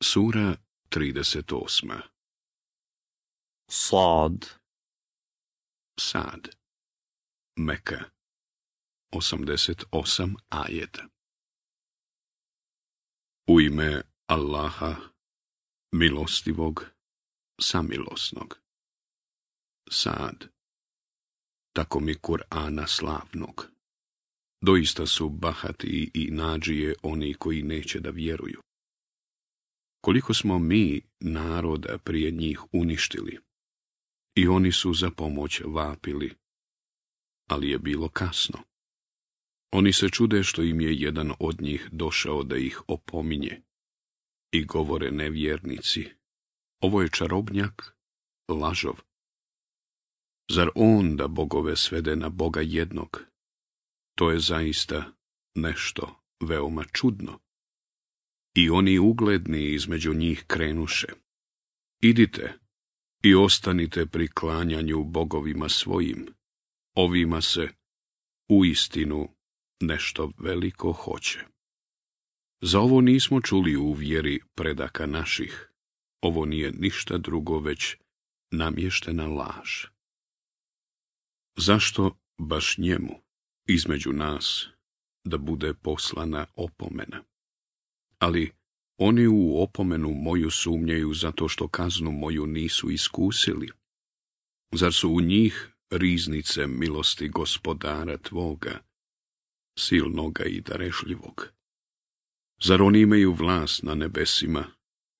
Sura 38 Sad Sad Meka 88 ajet U ime Allaha, milostivog, samilosnog Sad Tako mi Kur'ana slavnog Doista su bahati i nađije oni koji neće da vjeruju koliko smo mi naroda prije njih uništili. I oni su za pomoć vapili, ali je bilo kasno. Oni se čude što im je jedan od njih došao da ih opominje. I govore nevjernici, ovo je čarobnjak, lažov. Zar on da bogove svede na boga jednog? To je zaista nešto veoma čudno. I oni ugledni između njih krenuše. Idite i ostanite pri klanjanju bogovima svojim, ovima se u istinu nešto veliko hoće. Za ovo nismo čuli u vjeri predaka naših, ovo nije ništa drugo već namještena laž. Zašto baš njemu, između nas, da bude poslana opomena? Ali oni u opomenu moju sumnjaju zato što kaznu moju nisu iskusili. Zar su u njih riznice milosti gospodara tvoga, silnoga i darešljivog? Zar oni imaju vlast na nebesima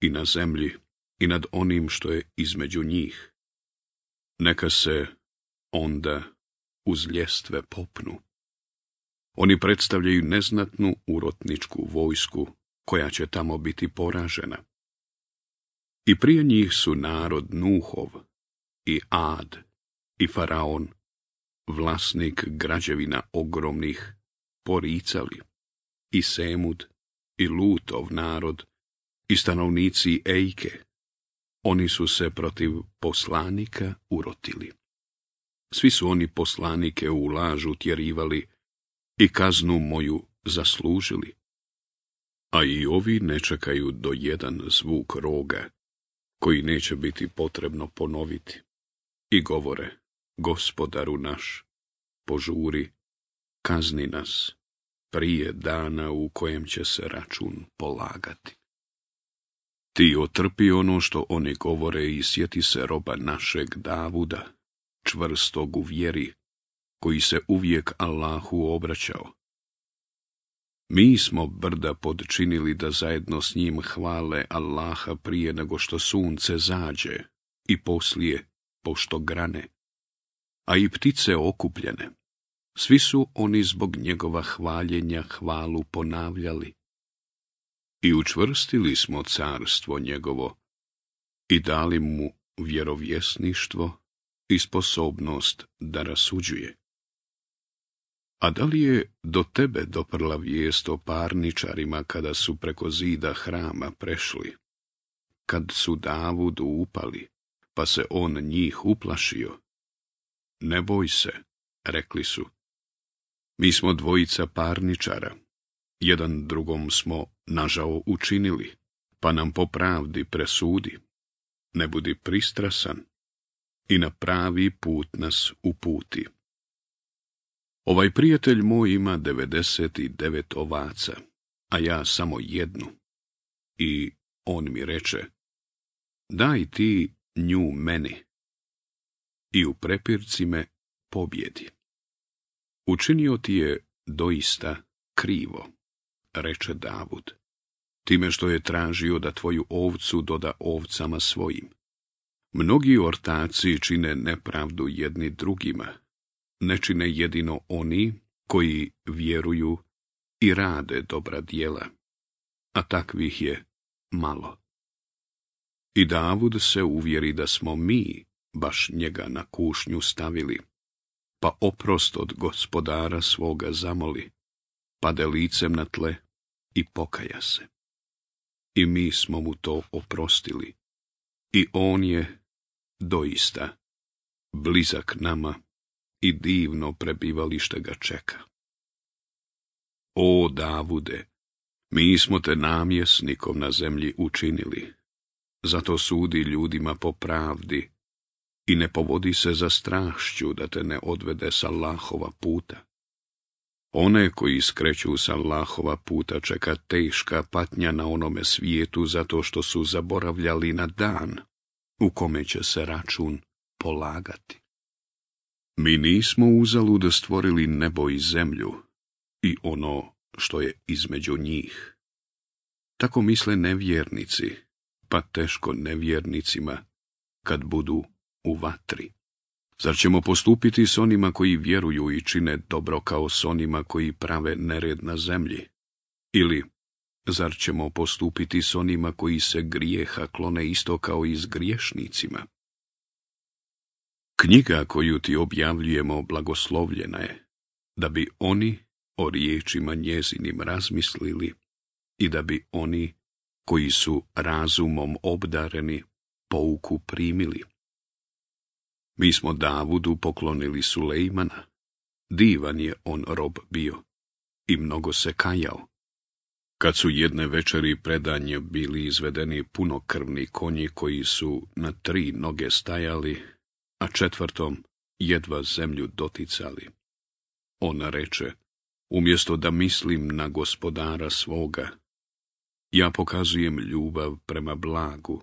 i na zemlji i nad onim što je između njih? Neka se onda uz ljestve popnu. Oni predstavljaju neznatnu urotničku vojsku koja će tamo biti poražena. I prije njih su narod Nuhov i Ad i Faraon, vlasnik građevina ogromnih, poricali, i Semud i Lutov narod i stanovnici Ejke. Oni su se protiv poslanika urotili. Svi su oni poslanike u lažu tjerivali i kaznu moju zaslužili, a i ovi ne čekaju do jedan zvuk roga, koji neće biti potrebno ponoviti. I govore, gospodaru naš, požuri, kazni nas, prije dana u kojem će se račun polagati. Ti otrpi ono što oni govore i sjeti se roba našeg Davuda, čvrstog u vjeri, koji se uvijek Allahu obraćao, mi smo brda podčinili da zajedno s njim hvale Allaha prije nego što sunce zađe i poslije pošto grane, a i ptice okupljene. Svi su oni zbog njegova hvaljenja hvalu ponavljali. I učvrstili smo carstvo njegovo i dali mu vjerovjesništvo i sposobnost da rasuđuje. A da li je do tebe doprla vijest o parničarima kada su preko zida hrama prešli? Kad su Davudu upali, pa se on njih uplašio? Ne boj se, rekli su. Mi smo dvojica parničara. Jedan drugom smo, nažao, učinili, pa nam po pravdi presudi. Ne budi pristrasan i na pravi put nas uputi. Ovaj prijatelj moj ima devet ovaca, a ja samo jednu. I on mi reče, daj ti nju meni. I u prepirci me pobjedi. Učinio ti je doista krivo, reče Davud, time što je tražio da tvoju ovcu doda ovcama svojim. Mnogi ortaci čine nepravdu jedni drugima, ne čine jedino oni koji vjeruju i rade dobra dijela, a takvih je malo. I Davud se uvjeri da smo mi baš njega na kušnju stavili, pa oprost od gospodara svoga zamoli, pade licem na tle i pokaja se. I mi smo mu to oprostili, i on je doista blizak nama i divno prebivalište ga čeka. O Davude, mi smo te namjesnikom na zemlji učinili, zato sudi ljudima po pravdi i ne povodi se za strašću da te ne odvede sa Allahova puta. One koji skreću sa Allahova puta čeka teška patnja na onome svijetu zato što su zaboravljali na dan u kome će se račun polagati. Mi nismo da stvorili nebo i zemlju i ono što je između njih. Tako misle nevjernici, pa teško nevjernicima, kad budu u vatri. Zar ćemo postupiti s onima koji vjeruju i čine dobro kao s onima koji prave nered na zemlji? Ili, zar ćemo postupiti s onima koji se grijeha klone isto kao i s griješnicima? Knjiga koju ti objavljujemo blagoslovljena je, da bi oni o riječima njezinim razmislili i da bi oni koji su razumom obdareni pouku primili. Mi smo Davudu poklonili Sulejmana, divan je on rob bio i mnogo se kajao. Kad su jedne večeri predanje bili izvedeni punokrvni konji koji su na tri noge stajali, a četvrtom jedva zemlju doticali. Ona reče, umjesto da mislim na gospodara svoga, ja pokazujem ljubav prema blagu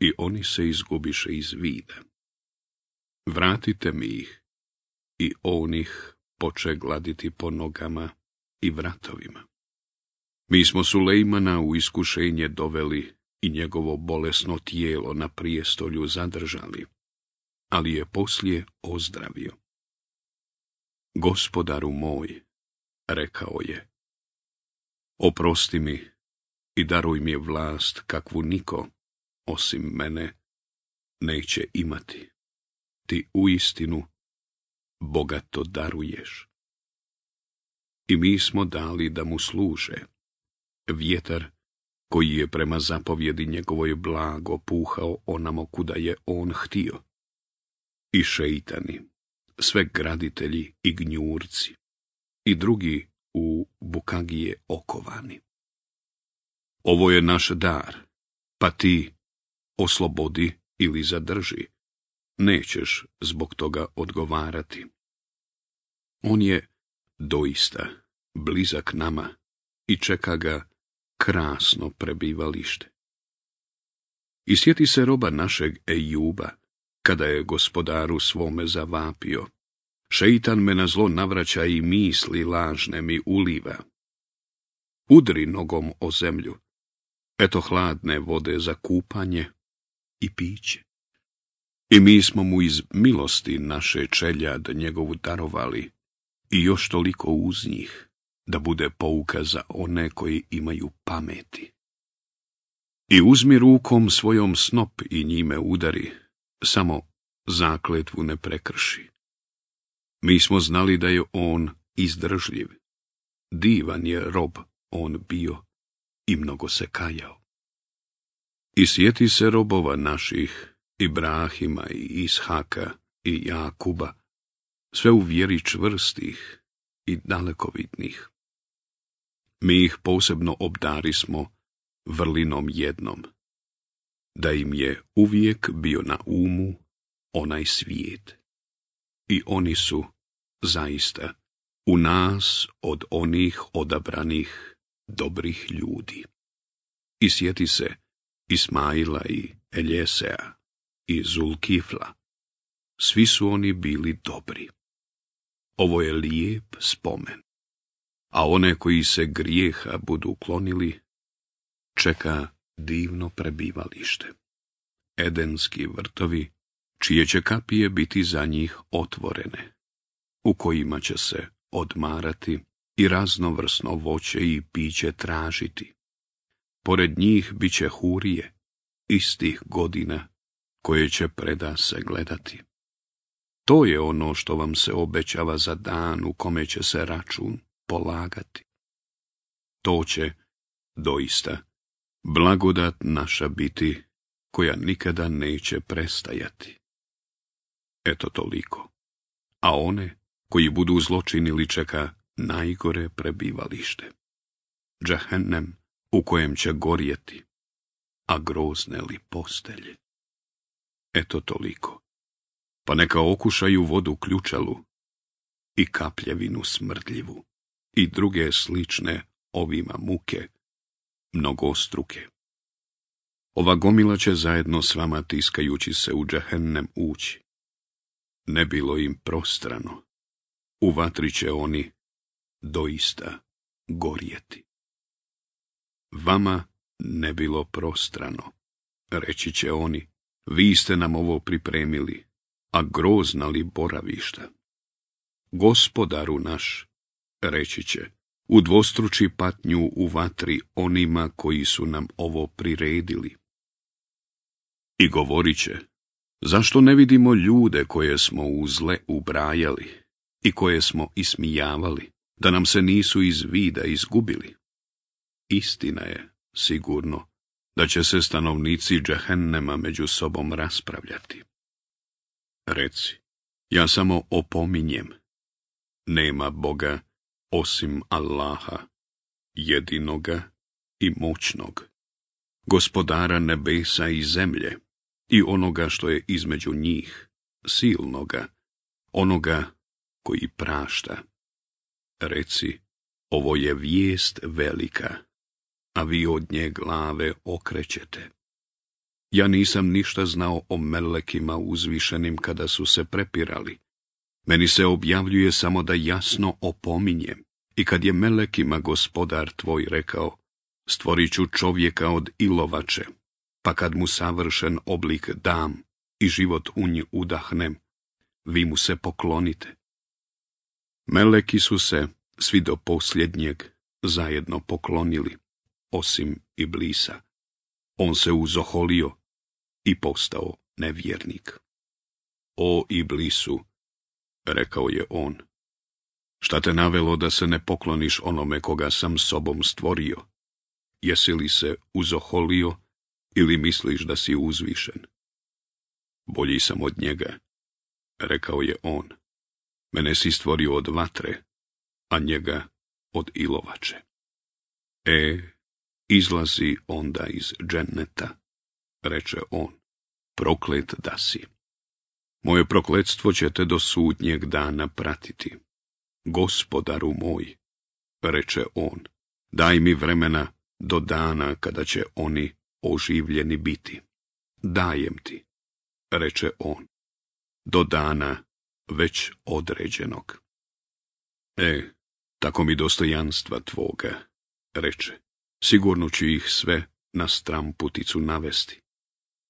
i oni se izgubiše iz vida. Vratite mi ih i onih poče gladiti po nogama i vratovima. Mi smo Sulejmana u iskušenje doveli i njegovo bolesno tijelo na prijestolju zadržali ali je poslije ozdravio. Gospodaru moj, rekao je, oprosti mi i daruj mi je vlast kakvu niko, osim mene, neće imati. Ti u istinu bogato daruješ. I mi smo dali da mu služe. Vjetar koji je prema zapovjedi njegovoj blago puhao onamo kuda je on htio i šeitani, sve graditelji i gnjurci, i drugi u bukagije okovani. Ovo je naš dar, pa ti oslobodi ili zadrži, nećeš zbog toga odgovarati. On je doista blizak nama i čeka ga krasno prebivalište. I sjeti se roba našeg Ejuba, kada je gospodaru svome zavapio. Šeitan me na zlo navraća i misli lažne mi uliva. Udri nogom o zemlju. Eto hladne vode za kupanje i piće. I mi smo mu iz milosti naše da njegovu darovali i još toliko uz njih, da bude pouka za one koji imaju pameti. I uzmi rukom svojom snop i njime udari, samo zakletvu ne prekrši. Mi smo znali da je on izdržljiv. Divan je rob on bio i mnogo se kajao. I sjeti se robova naših, Ibrahima i Ishaka i Jakuba, sve u vjeri čvrstih i dalekovitnih. Mi ih posebno smo vrlinom jednom, da im je uvijek bio na umu onaj svijet. I oni su, zaista, u nas od onih odabranih dobrih ljudi. I sjeti se Ismaila i Eljesea i Zulkifla. Svi su oni bili dobri. Ovo je lijep spomen. A one koji se grijeha budu uklonili, čeka divno prebivalište. Edenski vrtovi, čije će kapije biti za njih otvorene, u kojima će se odmarati i raznovrsno voće i piće tražiti. Pored njih bit će hurije, istih godina, koje će preda se gledati. To je ono što vam se obećava za dan u kome će se račun polagati. To će, doista, blagodat naša biti, koja nikada neće prestajati. Eto toliko. A one koji budu zločini čeka najgore prebivalište. Džahennem u kojem će gorjeti, a grozne li postelje. Eto toliko. Pa neka okušaju vodu ključalu i kapljevinu smrdljivu i druge slične ovima muke mnogostruke. Ova gomila će zajedno s vama tiskajući se u džahennem ući. Ne bilo im prostrano. U vatri će oni doista gorjeti. Vama ne bilo prostrano. Reći će oni, vi ste nam ovo pripremili, a groznali li boravišta. Gospodaru naš, reći će, u dvostruči patnju u vatri onima koji su nam ovo priredili. I govorit će, zašto ne vidimo ljude koje smo uzle ubrajali i koje smo ismijavali, da nam se nisu iz vida izgubili? Istina je, sigurno, da će se stanovnici džehennema među sobom raspravljati. Reci, ja samo opominjem, nema Boga osim Allaha, jedinoga i moćnog, gospodara nebesa i zemlje i onoga što je između njih, silnoga, onoga koji prašta. Reci, ovo je vijest velika, a vi od nje glave okrećete. Ja nisam ništa znao o melekima uzvišenim kada su se prepirali. Meni se objavljuje samo da jasno opominjem. I kad je melekima gospodar tvoj rekao, stvorit ću čovjeka od ilovače, pa kad mu savršen oblik dam i život u nj udahnem, vi mu se poklonite. Meleki su se, svi do posljednjeg, zajedno poklonili, osim Iblisa. On se uzoholio i postao nevjernik. O Iblisu, rekao je on. Šta te navelo da se ne pokloniš onome koga sam sobom stvorio? Jesi li se uzoholio ili misliš da si uzvišen? Bolji sam od njega, rekao je on. Mene si stvorio od vatre, a njega od ilovače. E, izlazi onda iz dženneta, reče on, proklet da si. Moje prokletstvo te do sudnjeg dana pratiti. Gospodaru moj, reče on, daj mi vremena do dana kada će oni oživljeni biti. Dajem ti, reče on, do dana već određenog. E, tako mi dostojanstva tvoga, reče, sigurno ću ih sve na stramputicu navesti.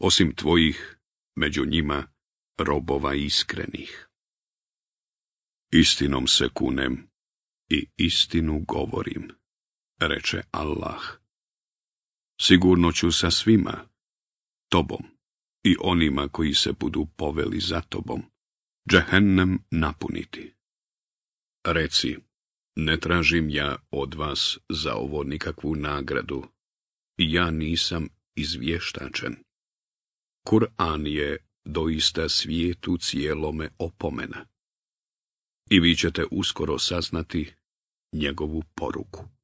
Osim tvojih, među njima robova iskrenih. Istinom se kunem i istinu govorim, reče Allah. Sigurno ću sa svima, tobom i onima koji se budu poveli za tobom, džehennem napuniti. Reci, ne tražim ja od vas za ovo nikakvu nagradu, ja nisam izvještačen. Kur'an je doista svijetu cijelome opomena. I vi ćete uskoro saznati njegovu poruku.